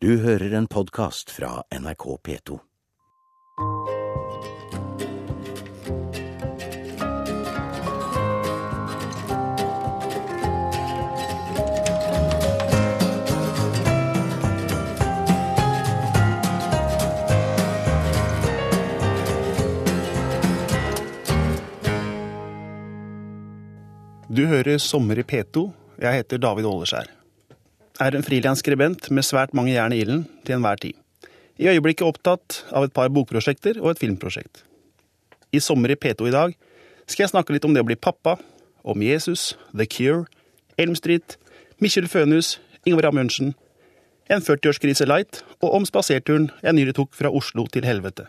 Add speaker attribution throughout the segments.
Speaker 1: Du hører en podkast fra NRK P2.
Speaker 2: Du hører Sommer i P2. Jeg heter David Åleskjær. Er en frilansskribent med svært mange jern i ilden til enhver tid. I øyeblikket opptatt av et par bokprosjekter og et filmprosjekt. I Sommer i P2 i dag skal jeg snakke litt om det å bli pappa, om Jesus, The Cure, Elm Street, Mikkjel Fønhus, Ingvar Amundsen, en 40-årskrise light og om spaserturen jeg nylig tok fra Oslo til helvete.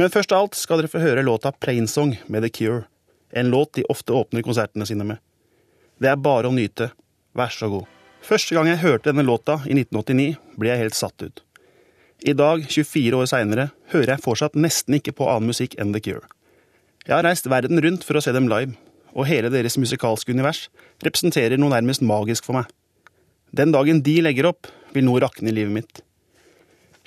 Speaker 2: Men først av alt skal dere få høre låta Plainsong med The Cure. En låt de ofte åpner konsertene sine med. Det er bare å nyte. Vær så god. Første gang jeg hørte denne låta, i 1989, ble jeg helt satt ut. I dag, 24 år seinere, hører jeg fortsatt nesten ikke på annen musikk enn The Cure. Jeg har reist verden rundt for å se dem live, og hele deres musikalske univers representerer noe nærmest magisk for meg. Den dagen de legger opp, vil noe rakne i livet mitt.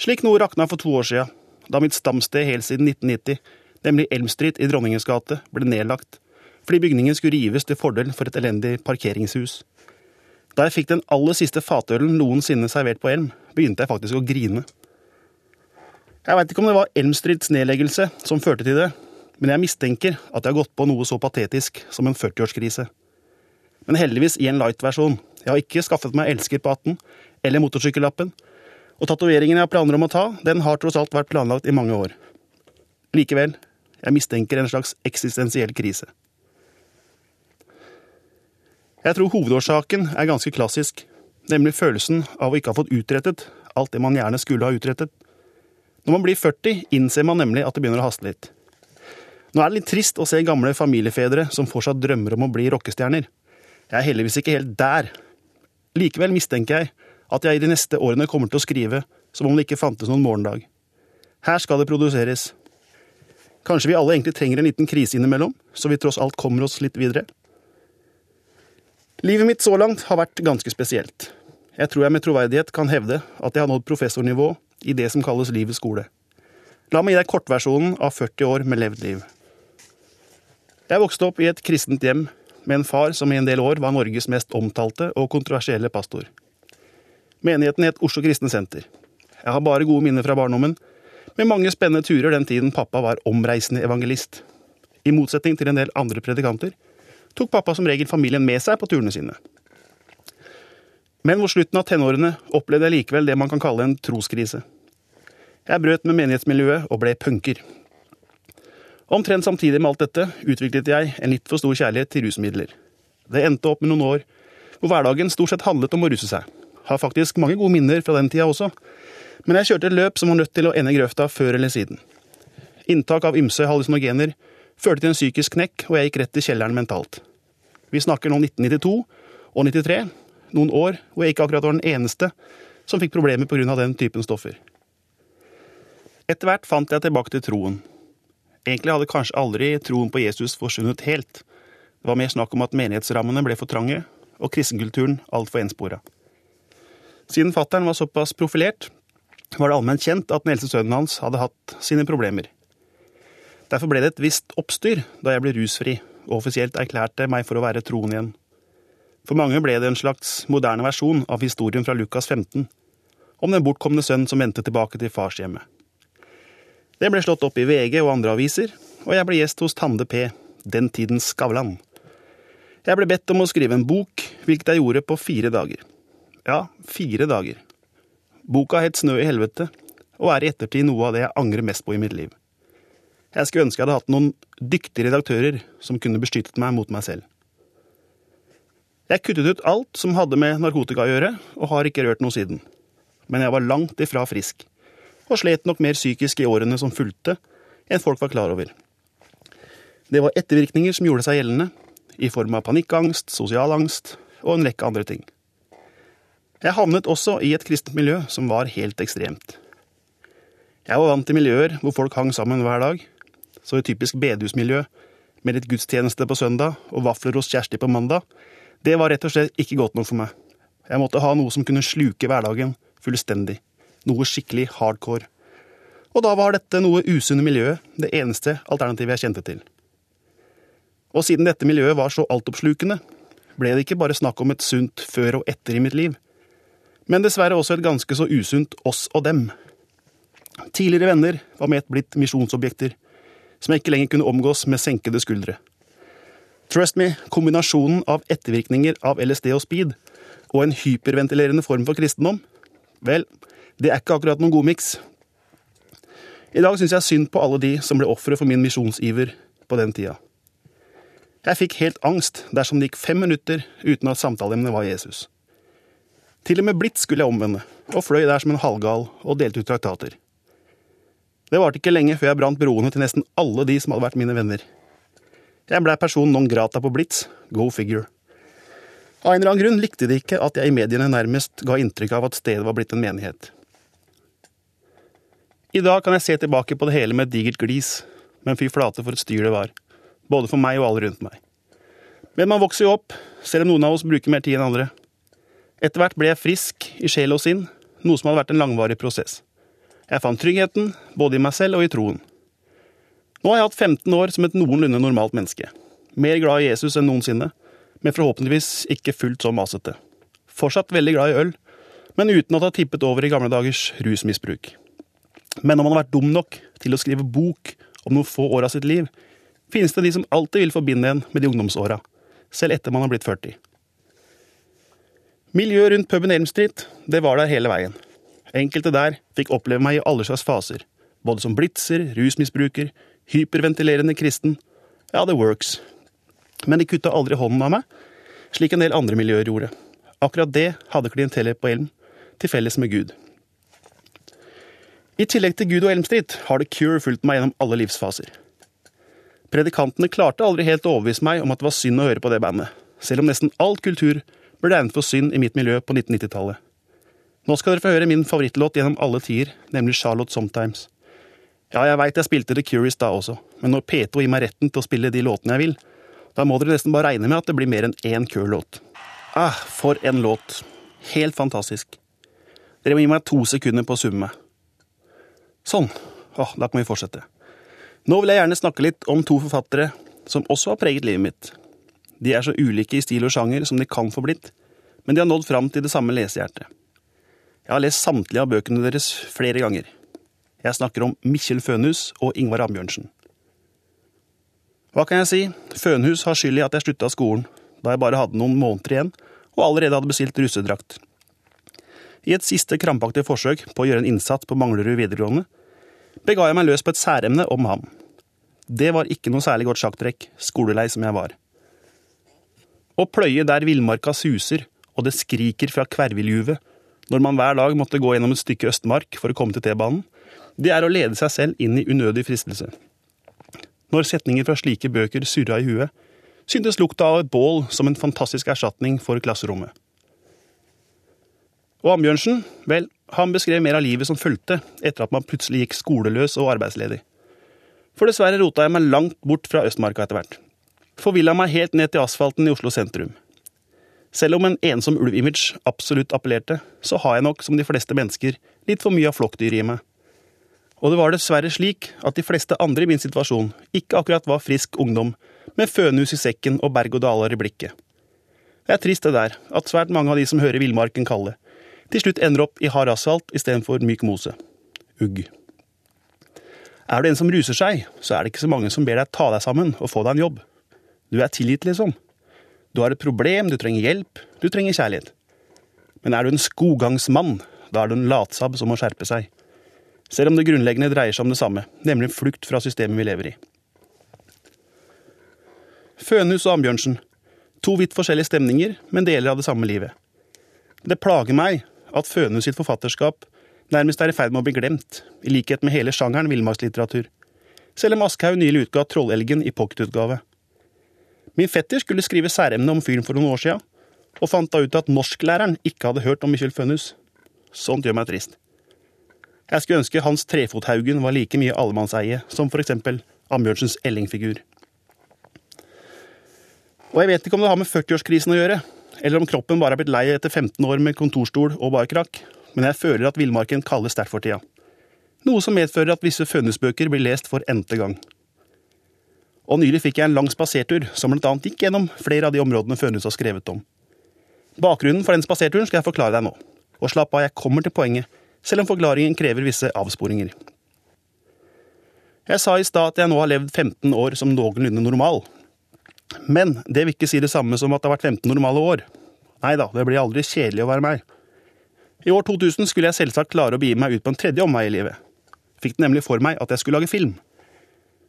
Speaker 2: Slik noe rakna for to år sia, da mitt stamsted helt siden 1990 nemlig Elm i Dronningens gate, ble nedlagt fordi bygningen skulle rives til fordel for et elendig parkeringshus. Da jeg fikk den aller siste fatølen noensinne servert på Elm, begynte jeg faktisk å grine. Jeg veit ikke om det var Elmstrids nedleggelse som førte til det, men jeg mistenker at jeg har gått på noe så patetisk som en 40-årskrise. Men heldigvis i en light-versjon. Jeg har ikke skaffet meg elsker på 18, eller motorsykkellappen, og tatoveringen jeg har planer om å ta, den har tross alt vært planlagt i mange år. Likevel, jeg mistenker en slags eksistensiell krise. Jeg tror hovedårsaken er ganske klassisk, nemlig følelsen av å ikke ha fått utrettet alt det man gjerne skulle ha utrettet. Når man blir 40, innser man nemlig at det begynner å haste litt. Nå er det litt trist å se gamle familiefedre som fortsatt drømmer om å bli rockestjerner. Jeg er heldigvis ikke helt der. Likevel mistenker jeg at jeg i de neste årene kommer til å skrive som om det ikke fantes noen morgendag. Her skal det produseres. Kanskje vi alle egentlig trenger en liten krise innimellom, så vi tross alt kommer oss litt videre? Livet mitt så langt har vært ganske spesielt. Jeg tror jeg med troverdighet kan hevde at jeg har nådd professornivå i det som kalles livets skole. La meg gi deg kortversjonen av 40 år med levd liv. Jeg vokste opp i et kristent hjem med en far som i en del år var Norges mest omtalte og kontroversielle pastor. Menigheten het Oslo Kristne Senter. Jeg har bare gode minner fra barndommen, med mange spennende turer den tiden pappa var omreisende evangelist. I motsetning til en del andre predikanter tok pappa som regel familien med seg på turene sine. Men mot slutten av tenårene opplevde jeg likevel det man kan kalle en troskrise. Jeg brøt med menighetsmiljøet og ble punker. Omtrent samtidig med alt dette utviklet jeg en litt for stor kjærlighet til rusmidler. Det endte opp med noen år hvor hverdagen stort sett handlet om å ruse seg. Har faktisk mange gode minner fra den tida også, men jeg kjørte et løp som var nødt til å ende i grøfta før eller siden. Inntak av ymse hallusinogener førte til en psykisk knekk, og jeg gikk rett i kjelleren mentalt. Vi snakker nå 1992 og 93, noen år hvor jeg ikke akkurat var den eneste som fikk problemer pga. den typen stoffer. Etter hvert fant jeg tilbake til troen. Egentlig hadde kanskje aldri troen på Jesus forsvunnet helt. Det var mer snakk om at menighetsrammene ble for trange, og kristenkulturen altfor enspora. Siden fattern var såpass profilert, var det allment kjent at den eldste sønnen hans hadde hatt sine problemer. Derfor ble det et visst oppstyr da jeg ble rusfri og offisielt erklærte meg for å være troen igjen. For mange ble det en slags moderne versjon av historien fra Lukas 15, om den bortkomne sønnen som vendte tilbake til farshjemmet. Det ble slått opp i VG og andre aviser, og jeg ble gjest hos Tande P, den tidens Skavlan. Jeg ble bedt om å skrive en bok, hvilket jeg gjorde på fire dager. Ja, fire dager. Boka het Snø i helvete, og er i ettertid noe av det jeg angrer mest på i mitt liv. Jeg skulle ønske jeg hadde hatt noen dyktige redaktører som kunne beskyttet meg mot meg selv. Jeg kuttet ut alt som hadde med narkotika å gjøre, og har ikke rørt noe siden. Men jeg var langt ifra frisk, og slet nok mer psykisk i årene som fulgte, enn folk var klar over. Det var ettervirkninger som gjorde seg gjeldende, i form av panikkangst, sosial angst og en rekke andre ting. Jeg havnet også i et kristent miljø som var helt ekstremt. Jeg var vant til miljøer hvor folk hang sammen hver dag, så et typisk bedehusmiljø med litt gudstjeneste på søndag og vafler hos Kjersti på mandag, det var rett og slett ikke godt nok for meg. Jeg måtte ha noe som kunne sluke hverdagen Fullstendig. Noe skikkelig hardcore. Og da var dette noe usunne miljøet det eneste alternativet jeg kjente til. Og siden dette miljøet var så altoppslukende, ble det ikke bare snakk om et sunt før og etter i mitt liv, men dessverre også et ganske så usunt oss og dem. Tidligere venner var med et blitt misjonsobjekter, som jeg ikke lenger kunne omgås med senkede skuldre. Trust me, kombinasjonen av ettervirkninger av LSD og speed og en hyperventilerende form for kristendom, vel, det er ikke akkurat noen god miks. I dag syns jeg synd på alle de som ble ofre for min misjonsiver på den tida. Jeg fikk helt angst dersom det gikk fem minutter uten at samtaleemnet var Jesus. Til og med blitt skulle jeg omvende, og fløy der som en halvgal og delte ut traktater. Det varte ikke lenge før jeg brant broene til nesten alle de som hadde vært mine venner. Jeg blei person non grata på Blitz, go figure. Av en eller annen grunn likte de ikke at jeg i mediene nærmest ga inntrykk av at stedet var blitt en menighet. I dag kan jeg se tilbake på det hele med et digert glis, men fy flate for et styr det var både for meg og alle rundt meg. Men man vokser jo opp, selv om noen av oss bruker mer tid enn andre. Etter hvert ble jeg frisk i sjel og sinn, noe som hadde vært en langvarig prosess. Jeg fant tryggheten, både i meg selv og i troen. Nå har jeg hatt 15 år som et noenlunde normalt menneske. Mer glad i Jesus enn noensinne, men forhåpentligvis ikke fullt så masete. Fortsatt veldig glad i øl, men uten at det har tippet over i gamle dagers rusmisbruk. Men om man har vært dum nok til å skrive bok om noen få år av sitt liv, finnes det de som alltid vil forbinde en med de ungdomsåra, selv etter man har blitt 40. Miljøet rundt puben Elm Street, det var der hele veien. Enkelte der fikk oppleve meg i alle slags faser, både som blitzer, rusmisbruker, hyperventilerende kristen. Ja, det works. Men de kutta aldri hånden av meg, slik en del andre miljøer gjorde. Akkurat det hadde klientellet på Elm til felles med Gud. I tillegg til Gud og Elm har The Cure fulgt meg gjennom alle livsfaser. Predikantene klarte aldri helt å overbevise meg om at det var synd å høre på det bandet, selv om nesten all kultur ble regnet for synd i mitt miljø på 1990-tallet. Nå skal dere få høre min favorittlåt gjennom alle tider, nemlig Charlotte Sometimes. Ja, jeg veit jeg spilte The Curious da også, men når P2 gir meg retten til å spille de låtene jeg vil, da må dere nesten bare regne med at det blir mer enn én Cure-låt. Ah, for en låt. Helt fantastisk. Dere må gi meg to sekunder på å summe meg. Sånn. Åh, da kan vi fortsette. Nå vil jeg gjerne snakke litt om to forfattere som også har preget livet mitt. De er så ulike i stil og sjanger som de kan få blitt, men de har nådd fram til det samme lesehjertet. Jeg har lest samtlige av bøkene deres flere ganger. Jeg snakker om Mikkjel Fønhus og Ingvar Ambjørnsen. Hva kan jeg si? Fønhus har skyld i at jeg slutta skolen, da jeg bare hadde noen måneder igjen og allerede hadde bestilt russedrakt. I et siste krampaktig forsøk på å gjøre en innsats på Manglerud videregående bega jeg meg løs på et særemne om ham. Det var ikke noe særlig godt sjakktrekk, skolelei som jeg var. Å pløye der villmarka suser og det skriker fra kverviljuvet, når man hver dag måtte gå gjennom et stykke Østmark for å komme til T-banen, det er å lede seg selv inn i unødig fristelse. Når setninger fra slike bøker surra i huet, syntes lukta av et bål som en fantastisk erstatning for klasserommet. Og Ambjørnsen, vel, han beskrev mer av livet som fulgte etter at man plutselig gikk skoleløs og arbeidsledig. For dessverre rota jeg meg langt bort fra Østmarka etter hvert. Forvilla meg helt ned til asfalten i Oslo sentrum. Selv om en ensom ulv-image absolutt appellerte, så har jeg nok, som de fleste mennesker, litt for mye av flokkdyr i meg. Og det var dessverre slik at de fleste andre i min situasjon ikke akkurat var frisk ungdom med fønhus i sekken og berg-og-daler i blikket. Det er trist det der, at svært mange av de som hører villmarken kalle, til slutt ender opp i hard asfalt istedenfor myk mose. Ugg. Er du en som ruser seg, så er det ikke så mange som ber deg ta deg sammen og få deg en jobb. Du er tilgitt, liksom. Du har et problem, du trenger hjelp, du trenger kjærlighet. Men er du en skogangsmann, da er du en latsabb som må skjerpe seg. Selv om det grunnleggende dreier seg om det samme, nemlig en flukt fra systemet vi lever i. Fønhus og Ambjørnsen. To vidt forskjellige stemninger, men deler av det samme livet. Det plager meg at Fønhus sitt forfatterskap nærmest er i ferd med å bli glemt, i likhet med hele sjangeren villmarkslitteratur, selv om Aschehoug nylig utga Trollelgen i pocketutgave. Min fetter skulle skrive særemne om fyren for noen år sia, og fant da ut at norsklæreren ikke hadde hørt om Mikkjel Fønhus. Sånt gjør meg trist. Jeg skulle ønske Hans Trefothaugen var like mye allemannseie som for eksempel Ambjørnsens Ellingfigur. Og jeg vet ikke om det har med 40-årskrisen å gjøre, eller om kroppen bare er blitt lei etter 15 år med kontorstol og barkrakk, men jeg føler at villmarken kalles sterkt for tida. Noe som medfører at visse fønhusbøker blir lest for n-te gang. Og nylig fikk jeg en lang spasertur som annet gikk gjennom flere av de områdene Fønhus har skrevet om. Bakgrunnen for den spaserturen skal jeg forklare deg nå. Og slapp av, jeg kommer til poenget, selv om forklaringen krever visse avsporinger. Jeg sa i stad at jeg nå har levd 15 år som noenlunde normal. Men det vil ikke si det samme som at det har vært 15 normale år. Nei da, det blir aldri kjedelig å være meg. I år 2000 skulle jeg selvsagt klare å begi meg ut på en tredje omvei i livet. Fikk det nemlig for meg at jeg skulle lage film.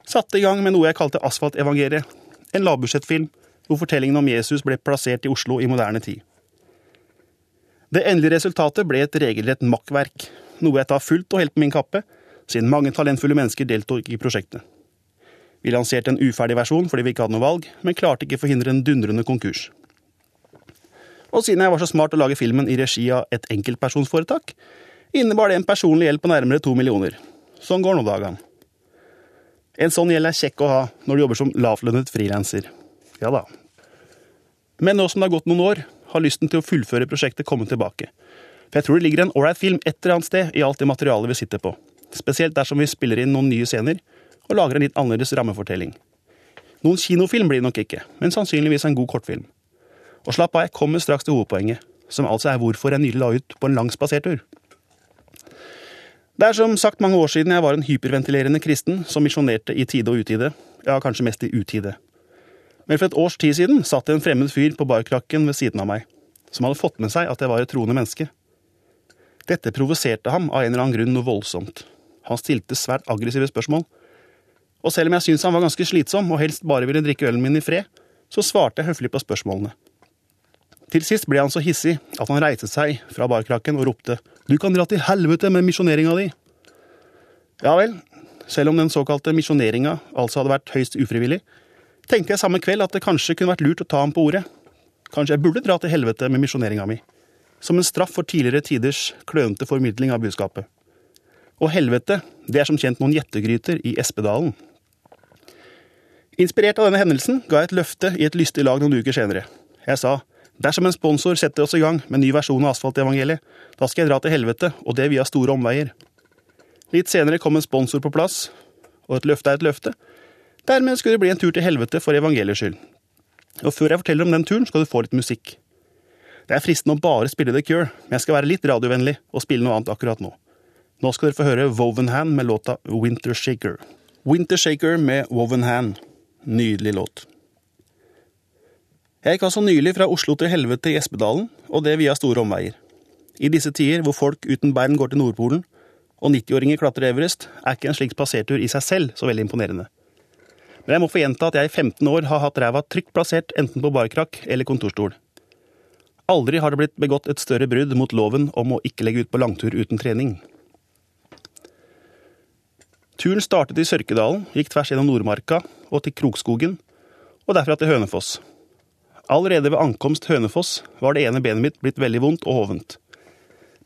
Speaker 2: Satte i gang med noe jeg kalte Asfaltevangeliet. En lavbudsjettfilm hvor fortellingen om Jesus ble plassert i Oslo i moderne tid. Det endelige resultatet ble et regelrett makkverk, noe jeg tar fullt og helt på min kappe, siden mange talentfulle mennesker deltok i prosjektet. Vi lanserte en uferdig versjon fordi vi ikke hadde noe valg, men klarte ikke forhindre en dundrende konkurs. Og siden jeg var så smart å lage filmen i regi av et enkeltpersonsforetak, innebar det en personlig gjeld på nærmere to millioner. Sånn går nå dagene. En sånn gjeld er kjekk å ha når du jobber som lavtlønnet frilanser. Ja da. Men nå som det har gått noen år, har lysten til å fullføre prosjektet kommet tilbake. For jeg tror det ligger en ålreit film et eller annet sted i alt det materialet vi sitter på. Spesielt dersom vi spiller inn noen nye scener og lager en litt annerledes rammefortelling. Noen kinofilm blir det nok ikke, men sannsynligvis en god kortfilm. Og slapp av, jeg kommer straks til hovedpoenget, som altså er hvorfor jeg nylig la ut på en lang spasertur. Det er som sagt mange år siden jeg var en hyperventilerende kristen som misjonerte i tide og utide, ja, kanskje mest i utide. Men for et års tid siden satt det en fremmed fyr på barkrakken ved siden av meg, som hadde fått med seg at jeg var et troende menneske. Dette provoserte ham av en eller annen grunn noe voldsomt. Han stilte svært aggressive spørsmål. Og selv om jeg syntes han var ganske slitsom og helst bare ville drikke ølen min i fred, så svarte jeg høflig på spørsmålene. Til sist ble han så hissig at han reiste seg fra barkrakken og ropte Du kan dra til helvete med misjoneringa di! Ja vel, selv om den såkalte misjoneringa altså hadde vært høyst ufrivillig, tenkte jeg samme kveld at det kanskje kunne vært lurt å ta ham på ordet. Kanskje jeg burde dra til helvete med misjoneringa mi. Som en straff for tidligere tiders klønete formidling av budskapet. Og helvete, det er som kjent noen gjettegryter i Espedalen. Inspirert av denne hendelsen ga jeg et løfte i et lystig lag noen uker senere. Jeg sa dersom en sponsor setter oss i gang med en ny versjon av Asfaltevangeliet, da skal jeg dra til helvete, og det via store omveier. Litt senere kom en sponsor på plass, og et løfte er et løfte. Dermed skulle det bli en tur til helvete for evangeliets skyld. Og før jeg forteller om den turen, skal du få litt musikk. Det er fristende å bare spille The Cure, men jeg skal være litt radiovennlig og spille noe annet akkurat nå. Nå skal dere få høre Woven Hand med låta Winter Shaker. Winter Shaker med Woven Hand. Nydelig låt. Jeg gikk altså nylig fra Oslo til helvete i Espedalen, og det via store omveier. I disse tider hvor folk uten bein går til Nordpolen, og 90-åringer klatrer Everest, er ikke en slik spasertur i seg selv så veldig imponerende. Men jeg må få gjenta at jeg i 15 år har hatt ræva trygt plassert enten på barkrakk eller kontorstol. Aldri har det blitt begått et større brudd mot loven om å ikke legge ut på langtur uten trening. Turen startet i Sørkedalen, gikk tvers gjennom Nordmarka og til Krokskogen, og derfra til Hønefoss. Allerede ved ankomst Hønefoss var det ene benet mitt blitt veldig vondt og hovent.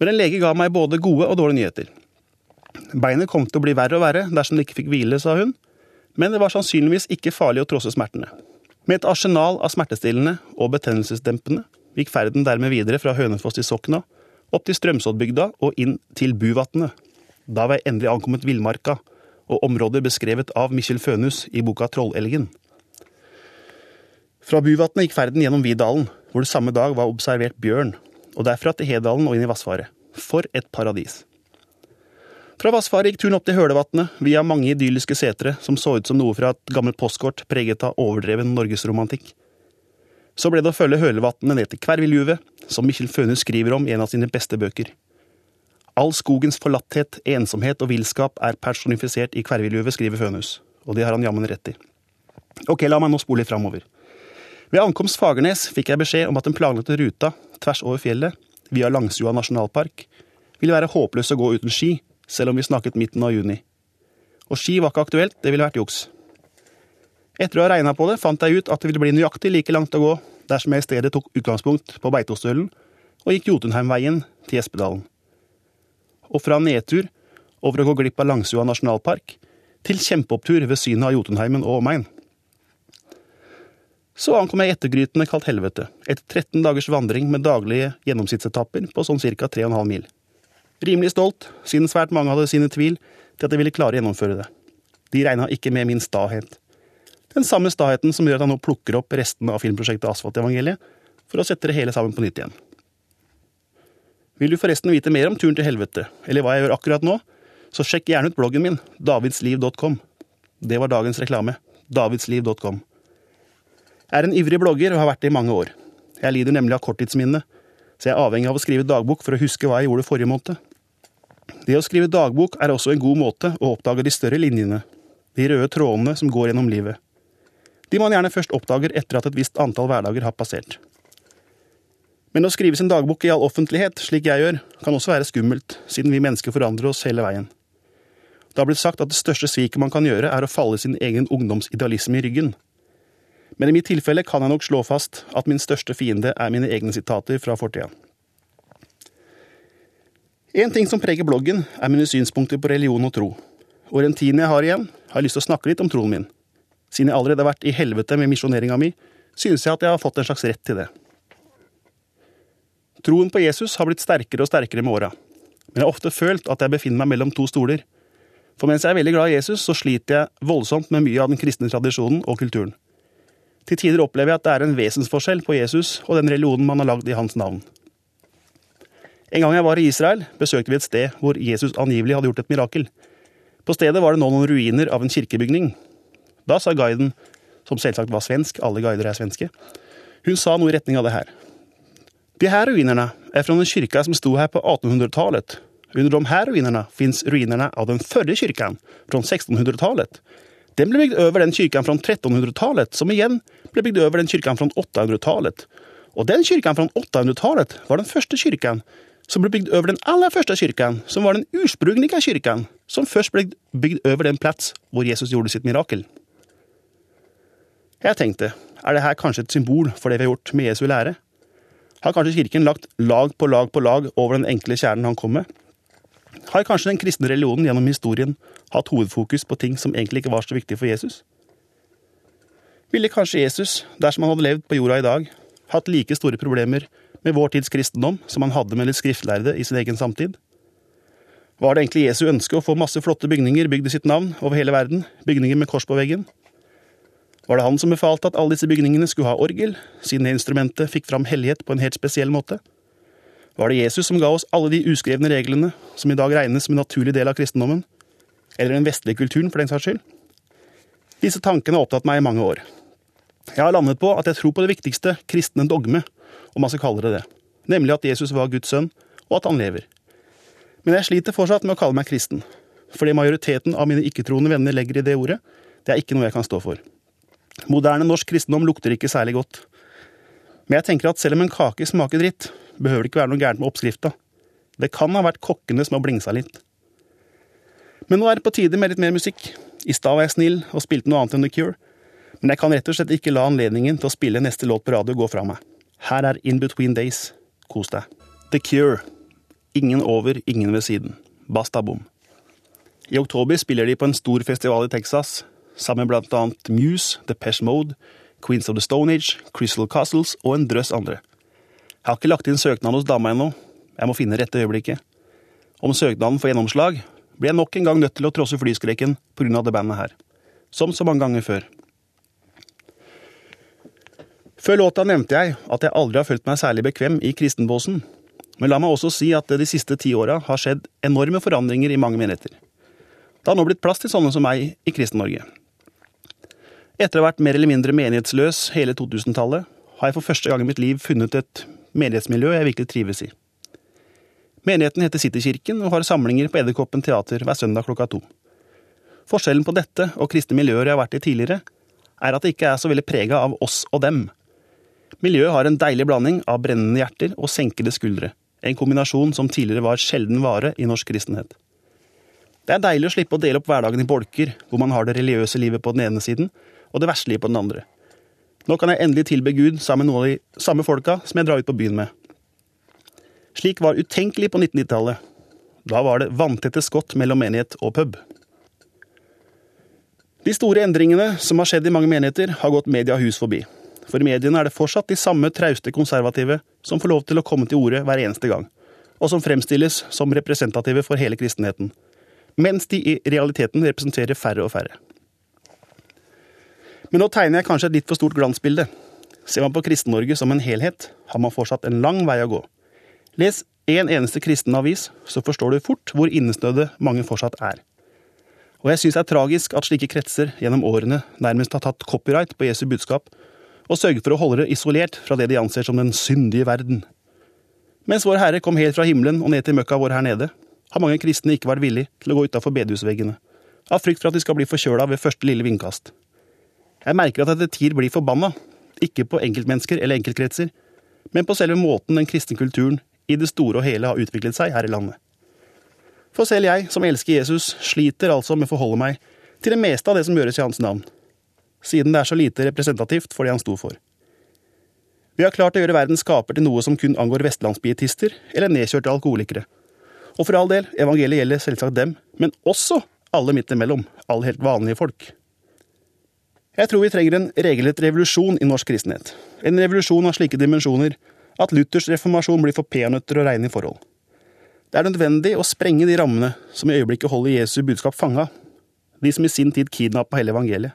Speaker 2: Men en lege ga meg både gode og dårlige nyheter. Beinet kom til å bli verre og verre dersom det ikke fikk hvile, sa hun, men det var sannsynligvis ikke farlig å trosse smertene. Med et arsenal av smertestillende og betennelsesdempende gikk ferden dermed videre fra Hønefoss til Sokna, opp til Strømsoddbygda og inn til Buvatnet. Da var jeg endelig ankommet villmarka, og områder beskrevet av Mikkjel Fønhus i boka Trollelgen. Fra Buvatnet gikk ferden gjennom Vidalen, hvor det samme dag var observert bjørn, og derfra til Hedalen og inn i Vassfaret. For et paradis! Fra Vassfaret gikk turen opp til Hølevatnet, via mange idylliske setre som så ut som noe fra et gammelt postkort preget av overdreven norgesromantikk. Så ble det å følge Hølevatnet ned til Kverviljuvet, som Mikkjel Fønhus skriver om i en av sine beste bøker. All skogens forlatthet, ensomhet og villskap er personifisert i Kverviljuvet, skriver Fønhus, og det har han jammen rett i. Ok, la meg nå spole litt framover. Ved ankomst Fagernes fikk jeg beskjed om at den planlagte ruta tvers over fjellet, via Langsjua nasjonalpark, ville være håpløs å gå uten ski, selv om vi snakket midten av juni. Og ski var ikke aktuelt, det ville vært juks. Etter å ha regna på det, fant jeg ut at det ville bli nøyaktig like langt å gå dersom jeg i stedet tok utgangspunkt på Beitostølen og gikk Jotunheimveien til Espedalen. Og fra nedtur over å gå glipp av Langsjua nasjonalpark til kjempeopptur ved synet av Jotunheimen og omegn. Så ankom jeg ettergrytene kalt Helvete, etter 13 dagers vandring med daglige gjennomsnittsetapper på sånn ca. 3,5 mil. Rimelig stolt, siden svært mange hadde sine tvil til at jeg ville klare å gjennomføre det. De regna ikke med min stahet. Den samme staheten som gjør at han nå plukker opp restene av filmprosjektet Asfaltevangeliet for å sette det hele sammen på nytt igjen. Vil du forresten vite mer om turen til helvete, eller hva jeg gjør akkurat nå, så sjekk gjerne ut bloggen min, davidsliv.com. Det var dagens reklame. davidsliv.com. Jeg er en ivrig blogger og har vært det i mange år. Jeg lider nemlig av korttidsminne, så jeg er avhengig av å skrive dagbok for å huske hva jeg gjorde forrige måned. Det å skrive dagbok er også en god måte å oppdage de større linjene, de røde trådene som går gjennom livet. De man gjerne først oppdager etter at et visst antall hverdager har passert. Men å skrive sin dagbok i all offentlighet, slik jeg gjør, kan også være skummelt, siden vi mennesker forandrer oss hele veien. Det har blitt sagt at det største sviket man kan gjøre, er å falle sin egen ungdomsidealisme i ryggen. Men i mitt tilfelle kan jeg nok slå fast at min største fiende er mine egne sitater fra fortida. En ting som preger bloggen, er mine synspunkter på religion og tro. Og den tiden jeg har igjen, har jeg lyst til å snakke litt om troen min. Siden jeg allerede har vært i helvete med misjoneringa mi, synes jeg at jeg har fått en slags rett til det. Troen på Jesus har blitt sterkere og sterkere med åra, men jeg har ofte følt at jeg befinner meg mellom to stoler. For mens jeg er veldig glad i Jesus, så sliter jeg voldsomt med mye av den kristne tradisjonen og kulturen. Til tider opplever jeg at det er en vesensforskjell på Jesus og den religionen man har lagd i hans navn. En gang jeg var i Israel, besøkte vi et sted hvor Jesus angivelig hadde gjort et mirakel. På stedet var det nå noen ruiner av en kirkebygning. Da sa guiden, som selvsagt var svensk, alle guider er svenske, hun sa noe i retning av det her. De her ruinene er fra den kyrka som sto her på 1800-tallet. Under de her ruinene fins ruinene av den forrige kirka, fra 1600-tallet. Den ble bygd over den kirken fra 1300-tallet, som igjen ble bygd over den kirken fra 800-tallet. Og den kirken fra 800-tallet var den første kirken som ble bygd over den aller første kirken, som var den ursprungliga kirken, som først ble bygd over den plass hvor Jesus gjorde sitt mirakel. Jeg tenkte, er det her kanskje et symbol for det vi har gjort med Jesu lære? Har kanskje kirken lagt lag på lag på lag over den enkle kjernen han kom med? Har kanskje den kristne religionen gjennom historien hatt hovedfokus på ting som egentlig ikke var så viktige for Jesus? Ville kanskje Jesus, dersom han hadde levd på jorda i dag, hatt like store problemer med vår tids kristendom som han hadde med litt skriftlærde i sin egen samtid? Var det egentlig Jesu ønske å få masse flotte bygninger bygd i sitt navn over hele verden, bygninger med kors på veggen? Var det han som befalte at alle disse bygningene skulle ha orgel, siden det instrumentet fikk fram hellighet på en helt spesiell måte? Var det Jesus som ga oss alle de uskrevne reglene som i dag regnes som en naturlig del av kristendommen? Eller den vestlige kulturen, for den saks skyld? Disse tankene har opptatt meg i mange år. Jeg har landet på at jeg tror på det viktigste kristne dogme, om man skal kalle det det, nemlig at Jesus var Guds sønn, og at han lever. Men jeg sliter fortsatt med å kalle meg kristen, fordi majoriteten av mine ikke-troende venner legger i det ordet, det er ikke noe jeg kan stå for. Moderne norsk kristendom lukter ikke særlig godt. Men jeg tenker at selv om en kake smaker dritt, behøver det ikke være noe gærent med oppskrifta. Det kan ha vært kokkene som har blingsa litt. Men nå er det på tide med litt mer musikk. I stad var jeg snill og spilte noe annet enn The Cure. Men jeg kan rett og slett ikke la anledningen til å spille neste låt på radio gå fra meg. Her er In Between Days. Kos deg. The Cure. Ingen over, ingen ved siden. Basta bom. I oktober spiller de på en stor festival i Texas, sammen med blant annet Muse, Depeche Mode, Queens of the Stone Age, Crystal Castles og en drøss andre. Jeg har ikke lagt inn søknad hos dama ennå, jeg må finne rette øyeblikket. Om søknaden får gjennomslag, blir jeg nok en gang nødt til å trosse flyskrekken pga. det bandet her. Som så mange ganger før. Før låta nevnte jeg at jeg aldri har følt meg særlig bekvem i kristenbåsen. Men la meg også si at det de siste ti åra har skjedd enorme forandringer i mange menigheter. Det har nå blitt plass til sånne som meg i Kristen-Norge. Etter å ha vært mer eller mindre menighetsløs hele 2000-tallet, har jeg for første gang i mitt liv funnet et menighetsmiljø jeg virkelig trives i. Menigheten heter Citykirken og har samlinger på Edderkoppen teater hver søndag klokka to. Forskjellen på dette og kristne miljøer jeg har vært i tidligere, er at det ikke er så veldig prega av oss og dem. Miljøet har en deilig blanding av brennende hjerter og senkede skuldre, en kombinasjon som tidligere var sjelden vare i norsk kristenhet. Det er deilig å slippe å dele opp hverdagen i bolker, hvor man har det religiøse livet på den ene siden og det verste livet på den andre. Nå kan jeg endelig tilbe Gud sammen med noen av de samme folka som jeg drar ut på byen med. Slik var utenkelig på 1990-tallet. Da var det vanntette skott mellom menighet og pub. De store endringene som har skjedd i mange menigheter, har gått media hus forbi. For i mediene er det fortsatt de samme trauste konservative som får lov til å komme til orde hver eneste gang. og som fremstilles som representative for hele kristenheten, mens de i realiteten representerer færre og færre. Men nå tegner jeg kanskje et litt for stort glansbilde. Ser man på Kristen-Norge som en helhet, har man fortsatt en lang vei å gå. Les én en eneste kristen avis, så forstår du fort hvor innesnødde mange fortsatt er. Og jeg syns det er tragisk at slike kretser gjennom årene nærmest har tatt copyright på Jesu budskap, og sørget for å holde det isolert fra det de anser som den syndige verden. Mens Vår Herre kom helt fra himmelen og ned til møkka vår her nede, har mange kristne ikke vært villige til å gå utafor bedehusveggene, av frykt for at de skal bli forkjøla ved første lille vindkast. Jeg merker at jeg til tider blir forbanna, ikke på enkeltmennesker eller enkeltkretser, men på selve måten den kristne kulturen i det store og hele har utviklet seg her i landet. For selv jeg, som elsker Jesus, sliter altså med å forholde meg til det meste av det som gjøres i hans navn, siden det er så lite representativt for det han sto for. Vi har klart å gjøre verdens skaper til noe som kun angår vestlandsbietister eller nedkjørte alkoholikere. Og for all del, evangeliet gjelder selvsagt dem, men også alle midt imellom, alle helt vanlige folk. Jeg tror vi trenger en regelrett revolusjon i norsk kristenhet. En revolusjon av slike dimensjoner at Luthers reformasjon blir for peanøtter å regne i forhold. Det er nødvendig å sprenge de rammene som i øyeblikket holder Jesu budskap fanga, de som i sin tid kidnappa hele evangeliet.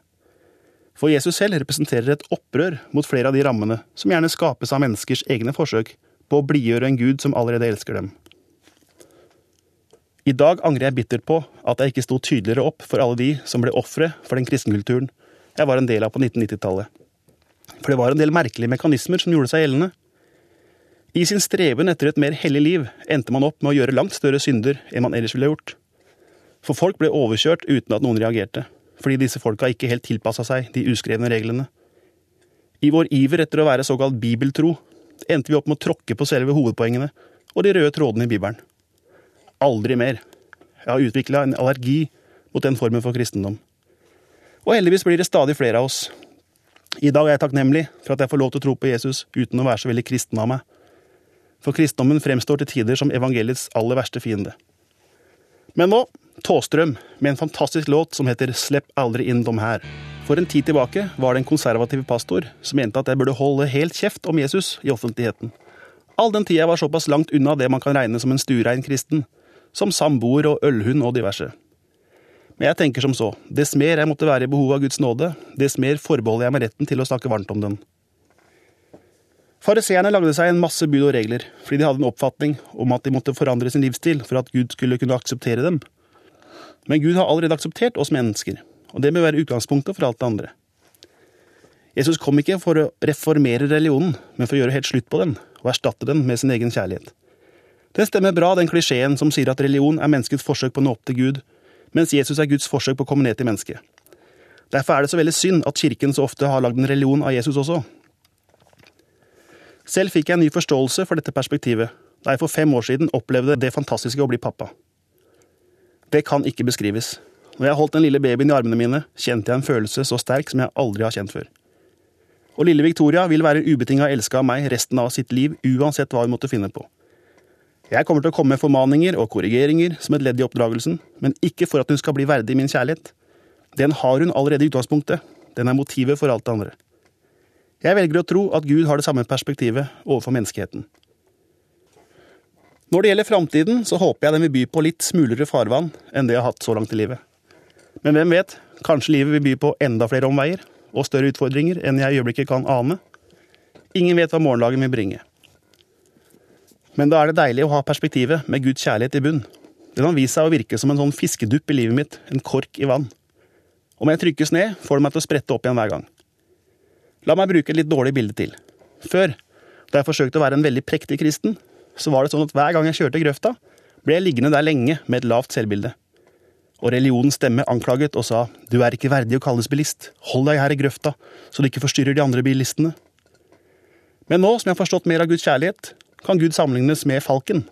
Speaker 2: For Jesus selv representerer et opprør mot flere av de rammene som gjerne skapes av menneskers egne forsøk på å blidgjøre en gud som allerede elsker dem. I dag angrer jeg bittert på at jeg ikke sto tydeligere opp for alle de som ble ofre for den kristenkulturen jeg var en del av på 1990-tallet. For det var en del merkelige mekanismer som gjorde seg gjeldende. I sin streben etter et mer hellig liv endte man opp med å gjøre langt større synder enn man ellers ville gjort. For folk ble overkjørt uten at noen reagerte, fordi disse folka ikke helt tilpassa seg de uskrevne reglene. I vår iver etter å være såkalt bibeltro endte vi opp med å tråkke på selve hovedpoengene og de røde trådene i Bibelen. Aldri mer. Jeg har utvikla en allergi mot den formen for kristendom. Og heldigvis blir det stadig flere av oss. I dag er jeg takknemlig for at jeg får lov til å tro på Jesus uten å være så veldig kristen av meg. For kristendommen fremstår til tider som evangeliets aller verste fiende. Men nå Tåstrøm med en fantastisk låt som heter Slepp aldri inn dem her. For en tid tilbake var det en konservativ pastor som mente at jeg burde holde helt kjeft om Jesus i offentligheten. All den tida jeg var såpass langt unna det man kan regne som en stuerein kristen, som samboer og ølhund og diverse. Men jeg tenker som så, dess mer jeg måtte være i behov av Guds nåde, dess mer forbeholder jeg meg retten til å snakke varmt om den. Fariseerne lagde seg en masse bud og regler, fordi de hadde en oppfatning om at de måtte forandre sin livsstil for at Gud skulle kunne akseptere dem. Men Gud har allerede akseptert oss mennesker, og det bør være utgangspunktet for alt det andre. Jesus kom ikke for å reformere religionen, men for å gjøre helt slutt på den, og erstatte den med sin egen kjærlighet. Det stemmer bra, den klisjeen som sier at religion er menneskets forsøk på å nå opp til Gud, mens Jesus er Guds forsøk på å komme ned til mennesket. Derfor er det så veldig synd at Kirken så ofte har lagd en religion av Jesus også. Selv fikk jeg en ny forståelse for dette perspektivet da jeg for fem år siden opplevde det fantastiske å bli pappa. Det kan ikke beskrives. Når jeg holdt den lille babyen i armene mine, kjente jeg en følelse så sterk som jeg aldri har kjent før. Og lille Victoria vil være ubetinga elska av meg resten av sitt liv, uansett hva hun måtte finne på. Jeg kommer til å komme med formaninger og korrigeringer som et ledd i oppdragelsen, men ikke for at hun skal bli verdig min kjærlighet. Den har hun allerede i utgangspunktet. Den er motivet for alt det andre. Jeg velger å tro at Gud har det samme perspektivet overfor menneskeheten. Når det gjelder framtiden, så håper jeg den vil by på litt smulere farvann enn det jeg har hatt så langt i livet. Men hvem vet, kanskje livet vil by på enda flere omveier og større utfordringer enn jeg i øyeblikket kan ane. Ingen vet hva morgendagen vil bringe. Men da er det deilig å ha perspektivet med Guds kjærlighet i bunn. Den har vist seg å virke som en sånn fiskedupp i livet mitt, en kork i vann. Om jeg trykkes ned, får det meg til å sprette opp igjen hver gang. La meg bruke et litt dårlig bilde til. Før, da jeg forsøkte å være en veldig prektig kristen, så var det sånn at hver gang jeg kjørte grøfta, ble jeg liggende der lenge med et lavt selvbilde. Og religionens stemme anklaget og sa du er ikke verdig å kalles bilist, hold deg her i grøfta, så du ikke forstyrrer de andre bilistene. Men nå som jeg har forstått mer av Guds kjærlighet, kan Gud sammenlignes med falken.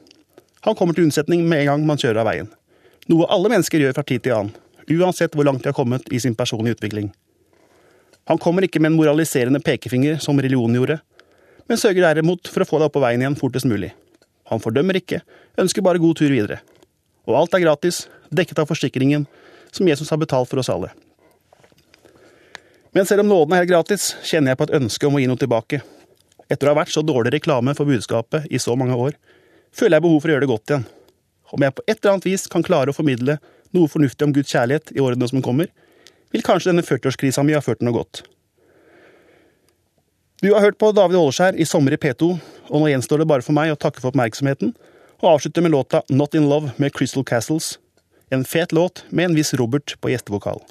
Speaker 2: Han kommer til unnsetning med en gang man kjører av veien. Noe alle mennesker gjør fra tid til annen, uansett hvor langt de har kommet i sin personlige utvikling. Han kommer ikke med en moraliserende pekefinger, som religionen gjorde, men sørger derimot for å få deg opp på veien igjen fortest mulig. Han fordømmer ikke, ønsker bare god tur videre. Og alt er gratis, dekket av forsikringen som Jesus har betalt for oss alle. Men selv om nåden er helt gratis, kjenner jeg på et ønske om å gi noe tilbake, etter å ha vært så dårlig reklame for budskapet i så mange år, føler jeg behov for å gjøre det godt igjen. Om jeg på et eller annet vis kan klare å formidle noe fornuftig om Guds kjærlighet i årene som kommer, vil kanskje denne 40-årskrisa mi ha ført til noe godt. Du har hørt på David Åleskjær i Sommer i P2, og nå gjenstår det bare for meg å takke for oppmerksomheten, og avslutte med låta Not In Love med Crystal Castles, en fet låt med en viss Robert på gjestevokal.